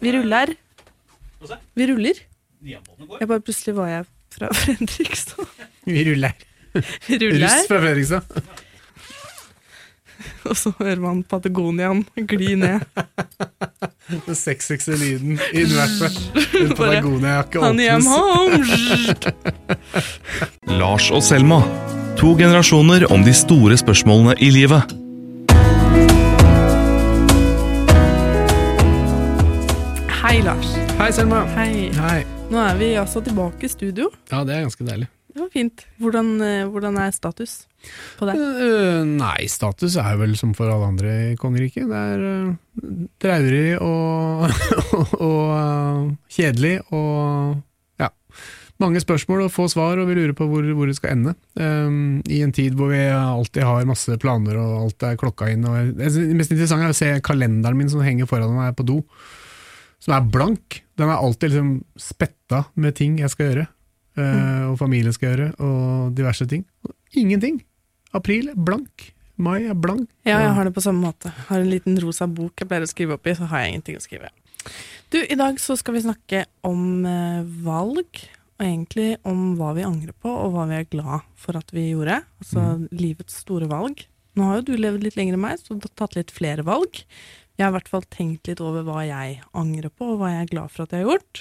Vi ruller. Vi ruller. Jeg bare Plutselig var jeg fra Fredrikstad. Vi ruller. Vi ruller, Russ fra Fredrikstad. og så hører man Patagoniaen gli ned. Den sexyste lyden i universet. En Patagonia-jakke åpnes. Lars og Selma. To generasjoner om de store spørsmålene i livet. Hei, Lars. Hei, Selma. Hei. Hei. Nå er vi altså tilbake i studio. Ja, det er ganske deilig. Det var fint. Hvordan, eh, hvordan er status på deg? Øh, nei, status er vel som for alle andre i kongeriket. Det er øh, traurig og, og øh, kjedelig og ja. Mange spørsmål og få svar, og vi lurer på hvor, hvor det skal ende. Um, I en tid hvor vi alltid har masse planer og alt er klokka inn. Og det mest interessante er å se kalenderen min som henger foran meg på do, som er blank. Den er alltid liksom spetta med ting jeg skal gjøre, øh, og familie skal gjøre, og diverse ting. Ingenting. April er blank. Mai er blank. Ja, jeg har det på samme måte. Har en liten rosa bok jeg pleier å skrive opp i, så har jeg ingenting å skrive. Du, i dag så skal vi snakke om eh, valg, og egentlig om hva vi angrer på, og hva vi er glad for at vi gjorde. Altså livets store valg. Nå har jo du levd litt lenger enn meg, så du har tatt litt flere valg. Jeg har i hvert fall tenkt litt over hva jeg angrer på, og hva jeg er glad for at jeg har gjort.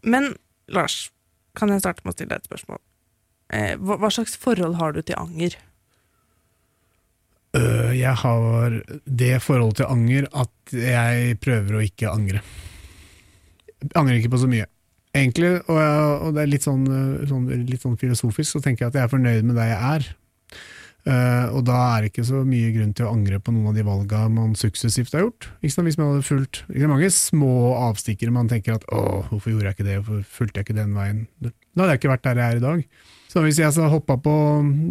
Men Lars, kan jeg starte med å stille deg et spørsmål? Eh, hva, hva slags forhold har du til anger? Øh, jeg har det forholdet til anger at jeg prøver å ikke angre. Jeg angrer ikke på så mye. Egentlig, og, jeg, og det er litt sånn, øh, sånn, litt sånn filosofisk, så tenker jeg at jeg er fornøyd med der jeg er. Øh, og da er det ikke så mye grunn til å angre på noen av de valga man suksessivt har gjort. Ikke sant, hvis man hadde fulgt Det er mange små avstikkere man tenker at 'å, hvorfor gjorde jeg ikke det', hvorfor fulgte jeg ikke den veien'? Da hadde jeg ikke vært der jeg er i dag. Så hvis jeg hadde hoppa på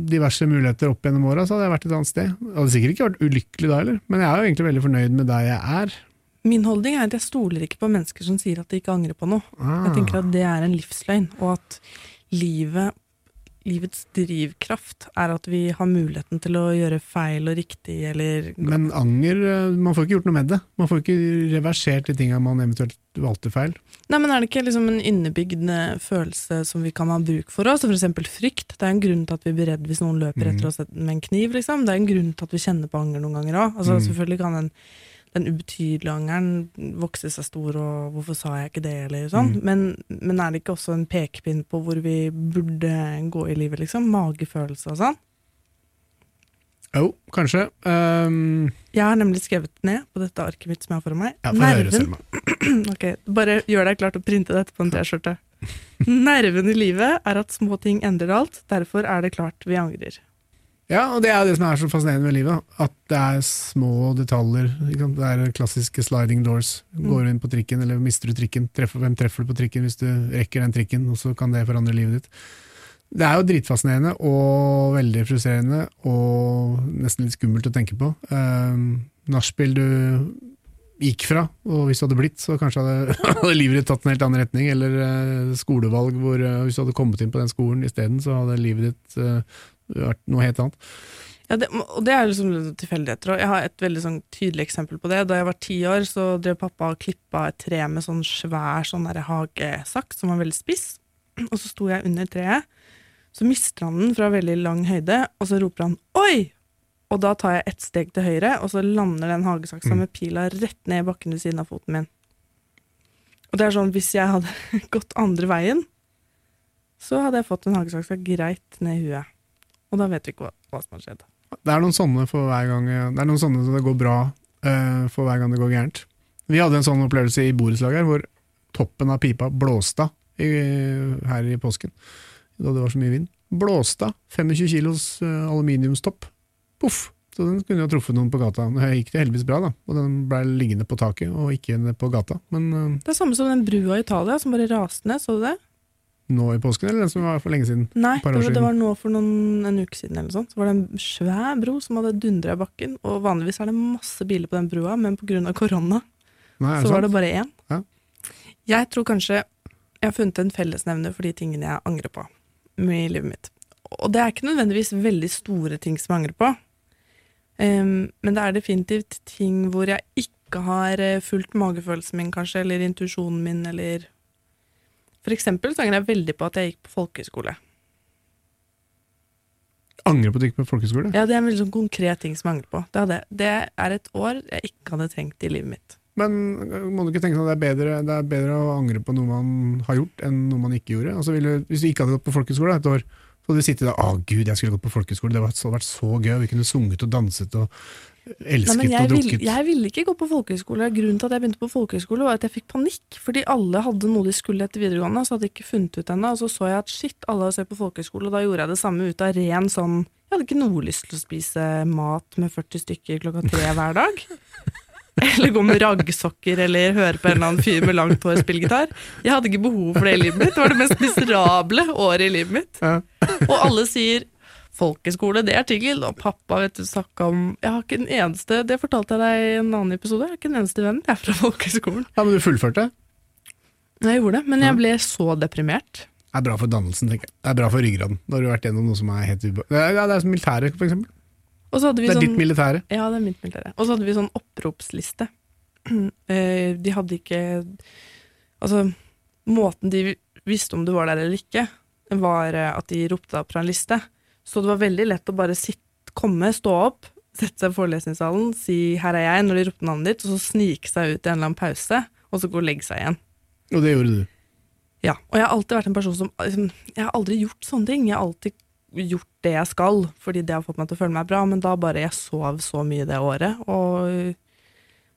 diverse muligheter opp gjennom åra, så hadde jeg vært et annet sted. Jeg hadde sikkert ikke vært ulykkelig da heller, men jeg er jo egentlig veldig fornøyd med der jeg er. Min holdning er at jeg stoler ikke på mennesker som sier at de ikke angrer på noe. Jeg tenker at det er en livsløgn, og at livet, livets drivkraft er at vi har muligheten til å gjøre feil og riktig, eller Men anger, eh, man får ikke gjort noe med det. Man får ikke reversert de tinga man eventuelt valgte feil. Nei, men er det ikke liksom en innebygd følelse som vi kan ha bruk for oss? Eksempel frykt. Det er en grunn til at vi blir redd hvis noen løper Mm. etter oss med en kniv, liksom. Det er en grunn til at vi kjenner på anger noen ganger òg. Altså, Mm. Selvfølgelig kan den, den ubetydelige angeren vokse seg stor, og hvorfor sa jeg ikke det, eller sånn. Mm. Men, men er det ikke også en pekepinn på hvor vi burde gå i livet, liksom? Magefølelse og sånn? Jo, kanskje. Um, Jeg har nemlig skrevet ned på dette arket mitt som jeg har foran meg. ja, høre, Nerven Selma. Ok, Bare gjør deg klar til å printe dette på en T-skjorte. Nerven i livet er at små ting endrer alt, derfor er det klart vi angrer. Ja, og det er det som er så fascinerende med livet. At det er små detaljer. Det er klassiske sliding doors. Går du inn på trikken, eller mister du trikken? Treffer, hvem treffer du på trikken hvis du rekker den trikken? Og så kan det forandre livet ditt. Det er jo dritfascinerende og veldig frustrerende og nesten litt skummelt å tenke på. Um, Nachspiel du gikk fra, og hvis du hadde blitt, så kanskje hadde, hadde livet ditt tatt en helt annen retning. Eller uh, skolevalg hvor uh, hvis du hadde kommet inn på den skolen isteden, så hadde livet ditt eh, vært noe helt annet. Ja, det, og det er liksom tilfeldigheter. Og jeg har et veldig sånn tydelig eksempel på det. Da jeg var ti år, så drev pappa og klippa et tre med sånn svær sånn hagesaks som var veldig spiss. Og så sto jeg under treet. Så mister han den fra veldig lang høyde, og så roper han 'oi!' Og da tar jeg ett steg til høyre, og så lander den hagesaksa Mm. med pila rett ned i bakken ved siden av foten min. Og det er sånn, hvis jeg hadde gått andre veien, så hadde jeg fått en hagesaksa greit ned i huet. Og da vet vi ikke hva, hva som har skjedd. Det er noen sånne for hver gang Det er noen sånne som det går bra uh, for hver gang det går gærent. Vi hadde en sånn opplevelse i borettslaget hvor toppen av pipa blåste av her i påsken. Da det var så mye vind. Blåste av. 25 kilos uh, aluminiumstopp. Poff! Så den kunne jo truffet noen på gata. Det gikk det heldigvis bra, da. Og den ble liggende på taket, og ikke på gata. Men uh, Det er samme som den brua i Italia som bare raste ned, så du det? Nå i påsken, eller den som var for lenge siden? Nei, par det var, det var nå for noen, en uke siden eller sånt. Så var det en svær bro som hadde dundra i bakken, og vanligvis er det masse biler på den brua, men pga. korona Nei, så sant? så var det bare én. Ja. Jeg tror kanskje jeg har funnet en fellesnevner for de tingene jeg angrer på i livet mitt. Og det er ikke nødvendigvis veldig store ting som jeg angrer på, Um, men det er definitivt ting hvor jeg ikke ikke har eh, fulgt magefølelsen min, kanskje, eller intuisjonen min, eller For eksempel så angrer jeg veldig på at jeg gikk på folkehøyskole. Angrer på at du gikk på folkehøyskole? Ja, det er en veldig sånn konkret ting som jeg angrer på. Det, hadde, det er et år jeg ikke hadde trengt i livet mitt. Men øh, må du ikke tenke sånn at det er, bedre, det er bedre å angre på noe man har gjort, enn noe man ikke gjorde? Altså, ville, hvis du ikke hadde gått på folkehøyskole et år, så hadde du sittet der Å, gud, jeg skulle gått på folkehøyskole, det hadde vært så gøy, vi kunne sunget og danset og elsket Nei, men jeg, og vil, jeg ville ikke gå på folkehøyskole. Grunnen til at jeg begynte på folkehøyskole, var at jeg fikk panikk. Fordi alle hadde noe de skulle etter videregående, så hadde jeg ikke funnet ut ennå. Og så så jeg at shit, alle sett på folkehøyskole, og da gjorde jeg det samme ut av ren sånn Jeg hadde ikke noe lyst til å spise mat med 40 stykker klokka tre hver dag. Eller gå med raggsokker eller høre på en eller annen fyr med langt hår spille gitar. Jeg hadde ikke behov for det i livet mitt. Det var det mest miserable året i livet mitt. Og alle sier folkeskole, det er tyggel. Og pappa vet du, snakka om Jeg har ikke en eneste Det fortalte jeg deg i en annen episode. Jeg har ikke en eneste venn jeg er fra folkeskolen. Ja, men du fullførte? Jeg gjorde det, men jeg ble så deprimert. Det er bra for dannelsen, tenker jeg. Det er bra for ryggraden. Da har du vært gjennom noe som er helt er, ja, det er som militæret, for eksempel. Det er sånn ditt militære. Ja, det er mitt militære. Og så hadde vi sånn oppropsliste. Eh, De hadde ikke Altså, måten de visste om du var der eller ikke, var eh, at de ropte opp fra en liste. Så det var veldig lett å bare sitte, komme, stå opp, sette seg i forelesningssalen, si 'her er jeg' når de ropte navnet ditt, og så snike seg ut i en eller annen pause, og så gå og legge seg igjen. Og det gjorde du. Ja, og jeg har alltid vært en person som liksom, Jeg har aldri gjort sånne ting. Jeg har alltid gjort det jeg skal, fordi det har fått meg til å føle meg bra, men da bare jeg sov så mye det året, og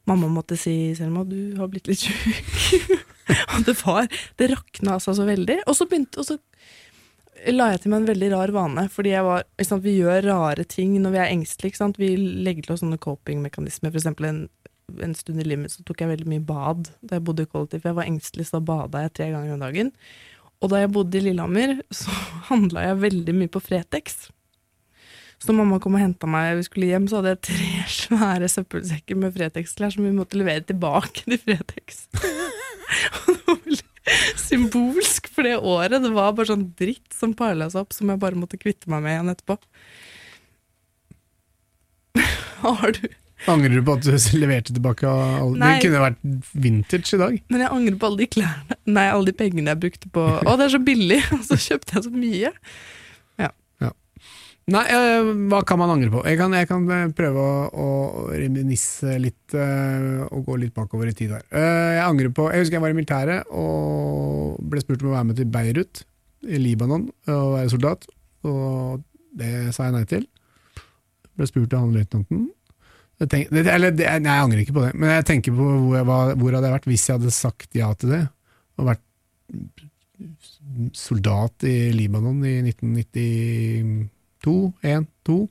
mamma måtte si Selma, du har blitt litt sjuk. og det var Det rakna altså så veldig. Og så begynte og så la jeg til meg en veldig rar vane, fordi var, sant, vi gjør rare ting når vi er engstelige. Vi legger til oss sånne coping-mekanismer. For eksempel en, en stund i livet så tok jeg veldig mye bad da jeg bodde i kollektiv. Jeg var engstelig, så da bada jeg tre ganger om dagen. Og da jeg bodde i Lillehammer, så handla jeg veldig mye på Fretex. Så når mamma kom og henta meg, vi skulle hjem, så hadde jeg tre svære søppelsekker med Fretex-klær som vi måtte levere tilbake til Fretex. Og det symbolsk for det året. Det var bare sånn dritt som parla seg opp, som jeg bare måtte kvitte meg med igjen etterpå. Har du Angrer du på at du leverte tilbake alle Nei. Det kunne vært vintage i dag. Men jeg angrer på alle de klærne Nei, alle de pengene jeg brukte på Å, det er så billig! Og så kjøpte jeg så mye. Nei, eh, hva kan man angre på? Jeg kan, jeg kan eh, prøve å, å reminisse litt eh, og gå litt bakover i tid her. Jeg angrer på Jeg husker jeg var i militæret og ble spurt om å være med til Beirut i Libanon og være soldat, og det sa jeg nei til. Ble spurt av han løytnanten. Jeg jeg angrer ikke på det, men jeg tenker på hvor, jeg, var- hvor hadde jeg vært hvis jeg hadde sagt ja til det, og vært soldat i Libanon i 1992 to, en, to.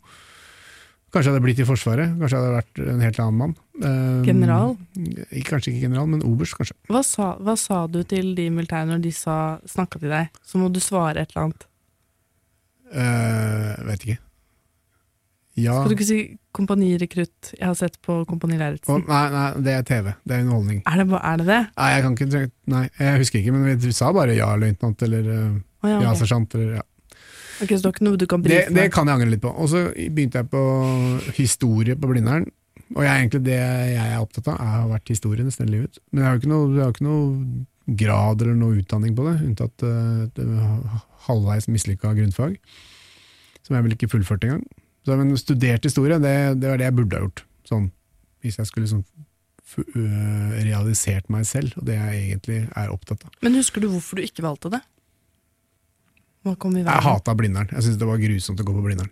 Kanskje jeg hadde blitt i Forsvaret, kanskje jeg hadde vært en helt annen mann. Um, General? Kanskje ikke general, men oberst, kanskje. Hva sa, hva sa du til de militære når de sa, snakka til deg? Så må du svare et eller annet. Uh, vet ikke. Ja Skal du ikke si kompanirekrutt? Jeg har sett på Kompani Å, Oh, Nei, nei, det er TV. Det er underholdning. Er, det, er det det? Nei, jeg kan ikke Nei, jeg husker ikke, men vi sa bare ja, løytnant, eller Å, ja, ja, ok. sersjant, eller ja. Ok, så det noe du kan Det, det kan jeg angre litt på. Og så begynte jeg på historie på Blindern. Og jeg, egentlig det jeg er opptatt av, jeg har vært historie nesten hele livet. Men jeg har jo ikke noe, ikke noe grad eller noe utdanning på det, unntatt uh, halvveis mislykka grunnfag. Som jeg vel ikke fullførte engang. Så, men studert historie, det, det var det jeg burde ha gjort. Sånn, hvis jeg skulle øh, realisert meg selv, og det jeg egentlig er opptatt av. Men husker du hvorfor du ikke valgte det? Jeg hata Blindern. Jeg syntes det var grusomt å gå på Blindern.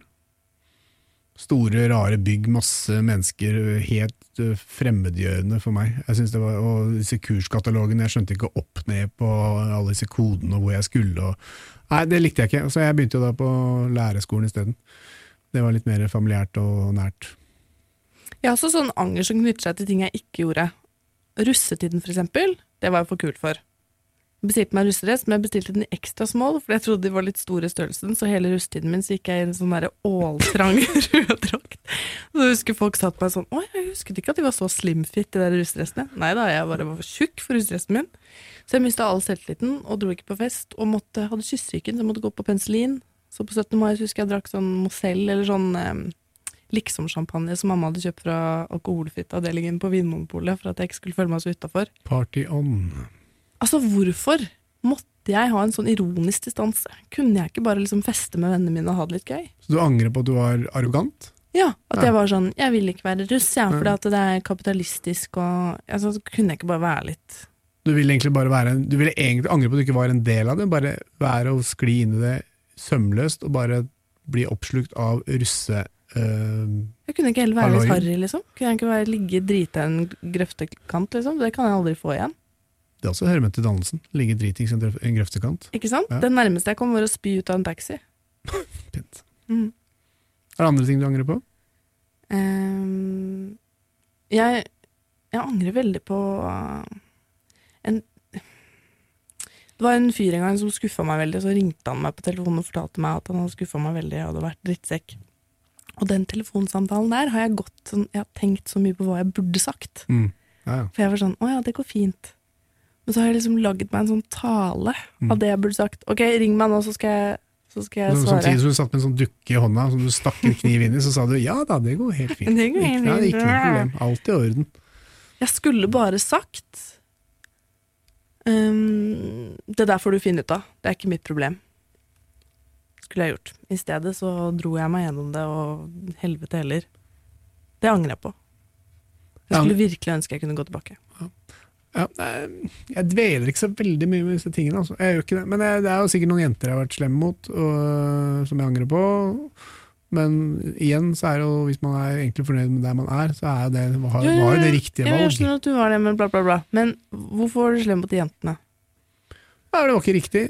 Store, rare bygg, masse mennesker, helt øh, fremmedgjørende for meg. Jeg synes det var, Og disse kurskatalogene, jeg skjønte ikke opp ned på alle disse kodene og hvor jeg skulle. Og, nei, det likte jeg ikke, så jeg begynte jo da på lærerskolen isteden. Det var litt mer familiært og nært. Jeg har også sånn anger som knytter seg til ting jeg ikke gjorde. Russetiden, for eksempel, det var jeg for kul for. Bestilte meg russedress, men jeg bestilte den i ekstra small, for jeg trodde de var litt store i størrelsen, så hele russetiden min så gikk jeg i en sånn åltrang rød drakt. Så jeg husker folk satt meg sånn Å, jeg husket ikke at de var så slimfit, de der russedressene. Nei da, jeg bare var for tjukk for russedressen min. Så jeg mista all selvtilliten og dro ikke på fest, og måtte, hadde kyssesyken, så jeg måtte gå på penicillin. Så på 17. mai så husker jeg jeg drakk sånn Mozell eller sånn eh, liksom-champagne som mamma hadde kjøpt fra alkoholfritt avdelingen på Vinmonopolet for at jeg ikke skulle føle meg så utafor. Party on. Altså, hvorfor måtte jeg ha en sånn ironisk distanse? Kunne jeg ikke bare liksom feste med vennene mine og ha det litt gøy? Så du angrer på at du var arrogant? Ja, at Ja. jeg var sånn Jeg vil ikke være russ, jeg, Ja. fordi at det er kapitalistisk og altså, så Kunne jeg ikke bare være litt Du ville egentlig bare være en, Du ville egentlig angre på at du ikke var en del av det, bare være og skli inn i det sømløst og bare bli oppslukt av russe... øh, Jeg kunne ikke heller være litt harry, liksom. Kunne jeg ikke bare ligge drita i en grøftekant, liksom. Det kan jeg aldri få igjen. Det er også hører med til dannelsen. Ligge dritings i en grøftekant. Ikke sant? Ja. Det nærmeste jeg kom, var å spy ut av en taxi. Pint. Mm. Er det andre ting du angrer på? Um, jeg, jeg angrer veldig på uh, en Det var en fyr en gang som skuffa meg veldig, så ringte han meg på telefonen og fortalte meg at han hadde skuffa meg veldig Jeg hadde vært drittsekk. Og den telefonsamtalen der har jeg gått sånn Jeg har tenkt så mye på hva jeg burde sagt. Mm. Ja, ja. For jeg var sånn Å ja, det går fint. Men så har jeg liksom laget meg en sånn tale Mm. av det jeg burde sagt. Ok, ring meg nå, så skal jeg, så skal jeg svare. Samtidig som du satt med en sånn dukke i hånda som du stakk en kniv inn i, så sa du ja da, det går helt fint. Det går helt Ja, fint. ikke noe problem. Alt i orden. Jeg skulle bare sagt um, Det der får du finne ut av. Det er ikke mitt problem. Skulle jeg gjort. I stedet så dro jeg meg gjennom det, og helvete heller. Det angrer jeg på. Jeg skulle virkelig ønske jeg kunne gå tilbake. Ja, nei, jeg dveler ikke så veldig mye med disse tingene. Altså. Jeg gjør ikke det. Men jeg, det er jo sikkert noen jenter jeg har vært slem mot, og, som jeg angrer på. Men igjen, så er det jo, hvis man er egentlig fornøyd med der man er, så er det, var, Jo, jo, var jo det riktige valg. jeg skjønner at du var det, men bla, bla, bla. Men hvorfor var du slem mot de jentene? Ja, det var ikke riktig.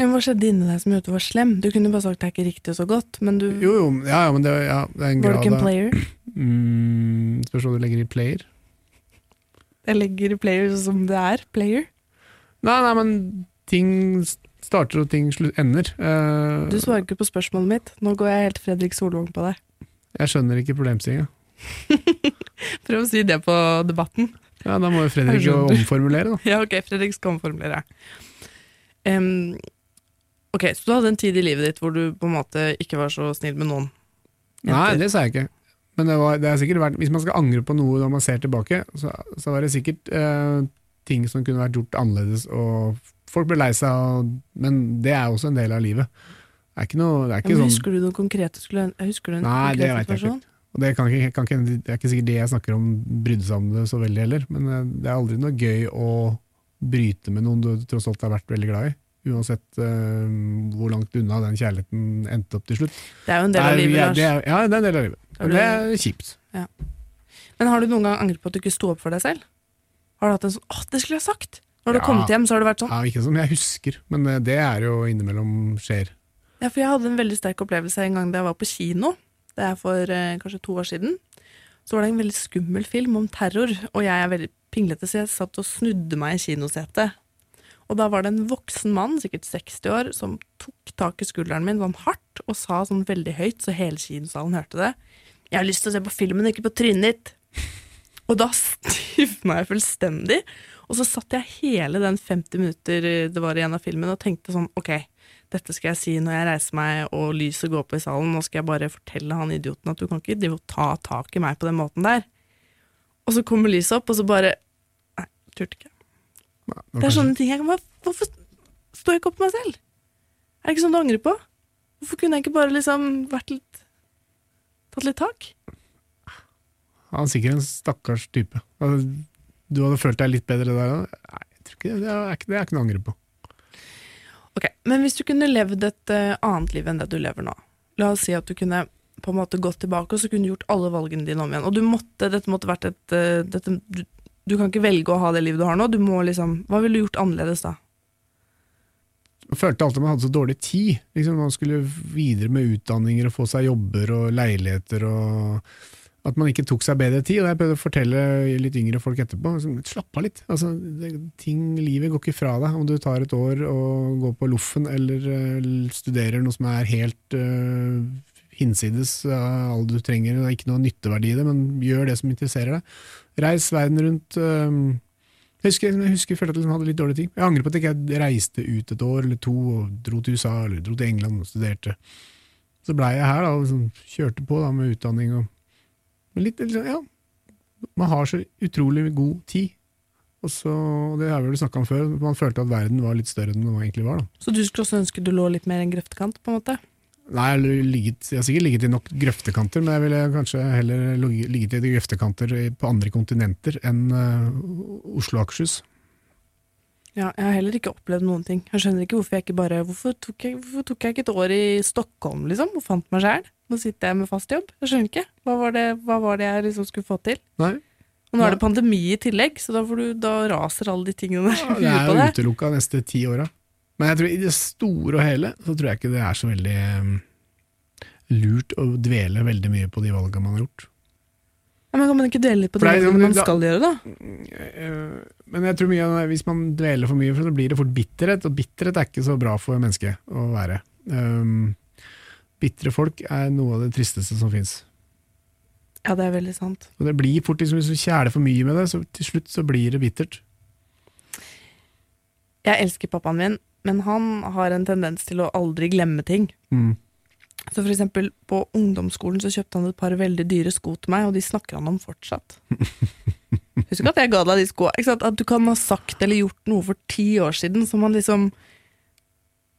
Men hva skjedde inni deg som gjorde at du var slem? Du kunne bare sagt det er ikke riktig så godt, men du Jo, jo, ja, ja men det, ja, det er en grad av player? mm, Spørs hva du legger i player. Jeg legger player som det er. Player. Nei, nei, men ting starter og ting ender. Uh, Du svarer ikke på spørsmålet mitt. Nå går jeg helt Fredrik Solvang på deg. jeg skjønner ikke problemstillinga. Prøv å si det på debatten. Ja, da må jo Fredrik omformulere, da. Ja, ok, Fredrik skal omformulere. Um, ok, så du hadde en tid i livet ditt hvor du på en måte ikke var så snill med noen. Nei, det sa jeg ikke. Men det, var, det er sikkert vært, hvis man skal angre på noe når man ser tilbake, så, så var det sikkert eh, ting som kunne vært gjort annerledes, og folk ble lei seg, men det er også en del av livet. Det er ikke noe, det er ikke ja, sånn husker du noe konkret? Skulle, husker du en Nei, det konkret vet jeg ikke. og det, kan ikke, kan ikke, det er ikke sikkert det jeg snakker om brydde seg om det så veldig heller, men eh, det er aldri noe gøy å bryte med noen du tross alt har vært veldig glad i. Uansett uh, hvor langt unna den kjærligheten endte opp til slutt. Det er jo en del av livet, ja, Lars. det er, ja, det er en del av livet. Og det er kjipt. Men har du noen gang angret på at du ikke sto opp for deg selv? Har du hatt en sånn 'Å, det skulle jeg sagt'? Når du har Ja. kommet hjem, så har det vært sånn Ja, ikke som jeg husker, men eh, det er jo innimellom skjer. Ja, for jeg hadde en veldig sterk opplevelse en gang da jeg var på kino. Det er for eh, kanskje to år siden. Så var det en veldig skummel film om terror, og jeg er veldig pinglete, så jeg satt og snudde meg i kinosetet. Og da var det en voksen mann, sikkert 60 år, som tok tak i skulderen min sånn hardt og sa sånn veldig høyt, så hele kinosalen hørte det. 'Jeg har lyst til å se på filmen, ikke på trynet ditt'. Og da stivna jeg fullstendig. Og så satt jeg hele den 50 minutter det var igjen av filmen og tenkte sånn, ok, dette skal jeg si når jeg reiser meg og lyset går på i salen, nå skal jeg bare fortelle han idioten at du kan ikke de og ta tak i meg på den måten der. Og så kommer lyset opp, og så bare Nei, turte ikke. Ja, Det er sånne ting jeg kan bare Hvorfor står jeg ikke opp for meg selv? Er det ikke sånn du angrer på? Hvorfor kunne jeg ikke bare liksom vært litt Tatt litt tak? Han er sikkert en stakkars type. Altså, Du hadde følt deg litt bedre der òg? Nei, jeg tror ikke det. Det er ikke, det er ikke noe å angre på. Ok, Men hvis du kunne levd et eh, annet liv enn det du lever nå La oss si at du kunne på en måte gått tilbake og så kunne du gjort alle valgene dine om igjen. Og du måtte, dette måtte vært et eh, dette, du, kan ikke velge å ha det livet du har nå. Du må liksom, Hva ville du gjort annerledes da? Jeg følte alltid man hadde så dårlig tid. Liksom, man skulle videre med utdanninger og få seg jobber og leiligheter. og At man ikke tok seg bedre tid. og Jeg prøvde å fortelle litt yngre folk etterpå. Liksom, Slapp av litt. Altså, det, ting, livet går ikke fra deg om du tar et år og går på loffen eller uh, studerer noe som er helt uh, hinsides av alt du trenger. Det er ikke noe nytteverdi i det, men gjør det som interesserer deg. Reis verden rundt. Um, jeg husker, jeg husker jeg følte at jeg liksom hadde litt dårlig tid. Jeg angrer på at jeg ikke reiste ut et år eller to og dro til USA eller dro til England og studerte. Så blei jeg her, da, og liksom kjørte på da, med utdanning og men litt, litt, Ja, man har så utrolig god tid. Og så, det har vi vel snakka om før, man følte at verden var litt større enn den egentlig var. da. Så du skulle også ønske du lå litt mer enn en grøftekant, på en måte? Nei, jeg, ligget, jeg har sikkert ligget i nok grøftekanter, men jeg ville kanskje heller ligget i grøftekanter på andre kontinenter enn uh, Oslo og Akershus. Ja, jeg har heller ikke opplevd noen ting. Jeg skjønner ikke hvorfor jeg ikke bare Hvorfor tok jeg, hvorfor tok jeg ikke et år i Stockholm, liksom, og fant meg sjæl? Nå sitter jeg med fast jobb. Jeg skjønner ikke. Hva var det, hva var det jeg liksom skulle få til? Nei, Og nå Ja. er det pandemi i tillegg, så da, får du, da raser alle de tingene der. det i er utelukka neste ti åra. Men jeg tror i det store og hele så tror jeg ikke det er så veldig eh, lurt å dvele veldig mye på de valgene man har gjort. Ja, men kan man ikke dvele litt på de valgene man da- skal gjøre, da? Eh, Men jeg tror mye hvis man dveler for mye, for så blir det fort bitterhet, og bitterhet er ikke så bra for mennesket å være. Um, bitre folk er noe av det tristeste som fins. Ja, det er veldig sant. Og det blir fort, liksom, Hvis du kjæler for mye med det, så til slutt så blir det bittert. Jeg elsker pappaen min, men han har en tendens til å aldri glemme ting. Mm. Så for eksempel på ungdomsskolen så kjøpte han et par veldig dyre sko til meg, og de snakker han om fortsatt. Husk at jeg ga deg de skoa? At du kan ha sagt eller gjort noe for ti år siden som han liksom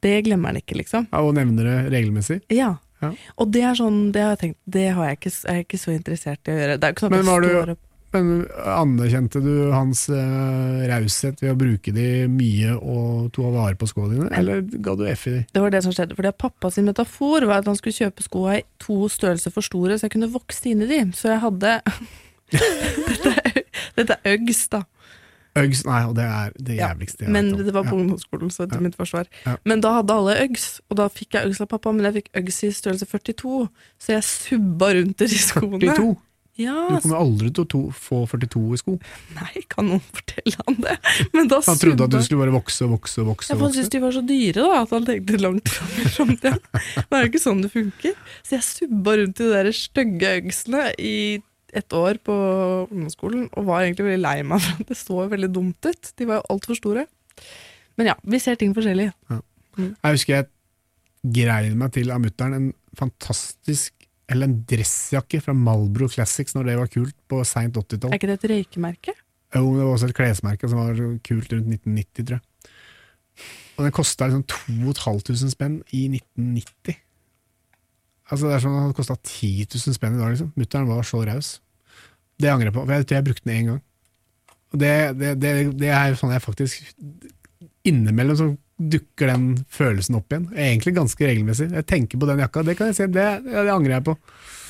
Det glemmer han ikke, liksom. Ja, og nevner det regelmessig. Ja. Ja. Og det er sånn, det har jeg tenkt, det har jeg ikke, er jeg ikke så interessert i å gjøre. Det er jo ikke sånn at Men jeg står du- opp Men anerkjente du hans uh, raushet ved å bruke de mye og ta vare på skoene dine, eller ga du F i de? Det var det som skjedde, fordi pappa sin metafor var at han skulle kjøpe skoa i to størrelser for store, så jeg kunne vokse inn i de. Så jeg hadde Dette er, dette er Uggs, da. Uggs, nei, og det er det jævligste jeg Men det var på ungdomsskolen, så til Ja. mitt forsvar. Ja. Men da hadde alle Uggs, og da fikk jeg Uggs av pappa, men jeg fikk Uggs i størrelse 42, så jeg subba rundt i de skoene. 42? Ja, Du kommer aldri til å to, få 42 i sko. nei, kan noen fortelle han det? Han trodde at du skulle bare vokse og vokse og vokse. Ja, han syntes de var så dyre, da, at han tenkte langt fram i framtida. Det er jo ikke sånn det funker. Så jeg subba rundt i de der stygge øgsene i et år på ungdomsskolen, og var egentlig veldig lei meg for at det så veldig dumt ut. De var jo altfor store. Men ja, vi ser ting forskjellig. Jeg husker jeg grein meg til av mutter'n en fantastisk eller en dressjakke fra Malbro Classics når det var kult på seint 80-tall. Er ikke det et røykemerke? Jo, det var også et klesmerke som var kult rundt 1990, tror jeg. Og den kosta liksom 2500 spenn i 1990. Altså Det er sånn at den kosta 10 000 spenn i dag, liksom. Mutter'n var så raus. Det angrer jeg på, jeg tror jeg brukte den én gang. Og det, det, det, det er sånn jeg faktisk Innimellom så dukker den følelsen opp igjen. Egentlig ganske regelmessig. Jeg tenker på den jakka, det kan jeg si, det, det angrer jeg på.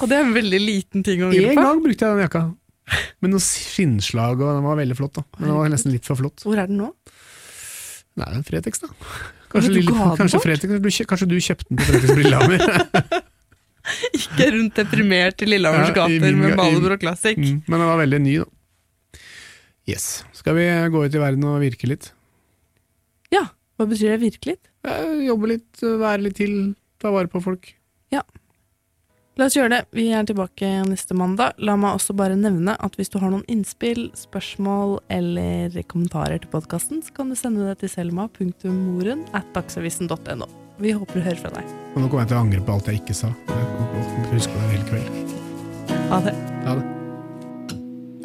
Og det er en veldig liten ting å angre En på. gang brukte jeg den jakka. Med noen skinnslag, og den var veldig flott. da den var nesten litt for flott. Hvor er den nå? Nei, en Fretex, da. Kanskje, lille, kanskje. Fretex, kanskje du kjøpte den på Fretex Lillehammer? Ikke rundt deprimert i Lillehammers Ja, gater min med Malibro Classic. Mm, Men den var veldig ny, da. Yes. Skal vi gå ut i verden og virke litt? Hva betyr det virkelig? Eh, Jobbe litt, være litt til, ta vare på folk. Ja. La oss gjøre det. Vi er tilbake neste mandag. La meg også bare nevne at hvis du har noen innspill, spørsmål eller kommentarer til podkasten, så kan du sende det til selma.moren at dagsavisen.no. Vi håper du hører fra deg. Og nå kommer jeg til å angre på alt jeg ikke sa. Jeg husker det hele kveld. Ha det. Ha det.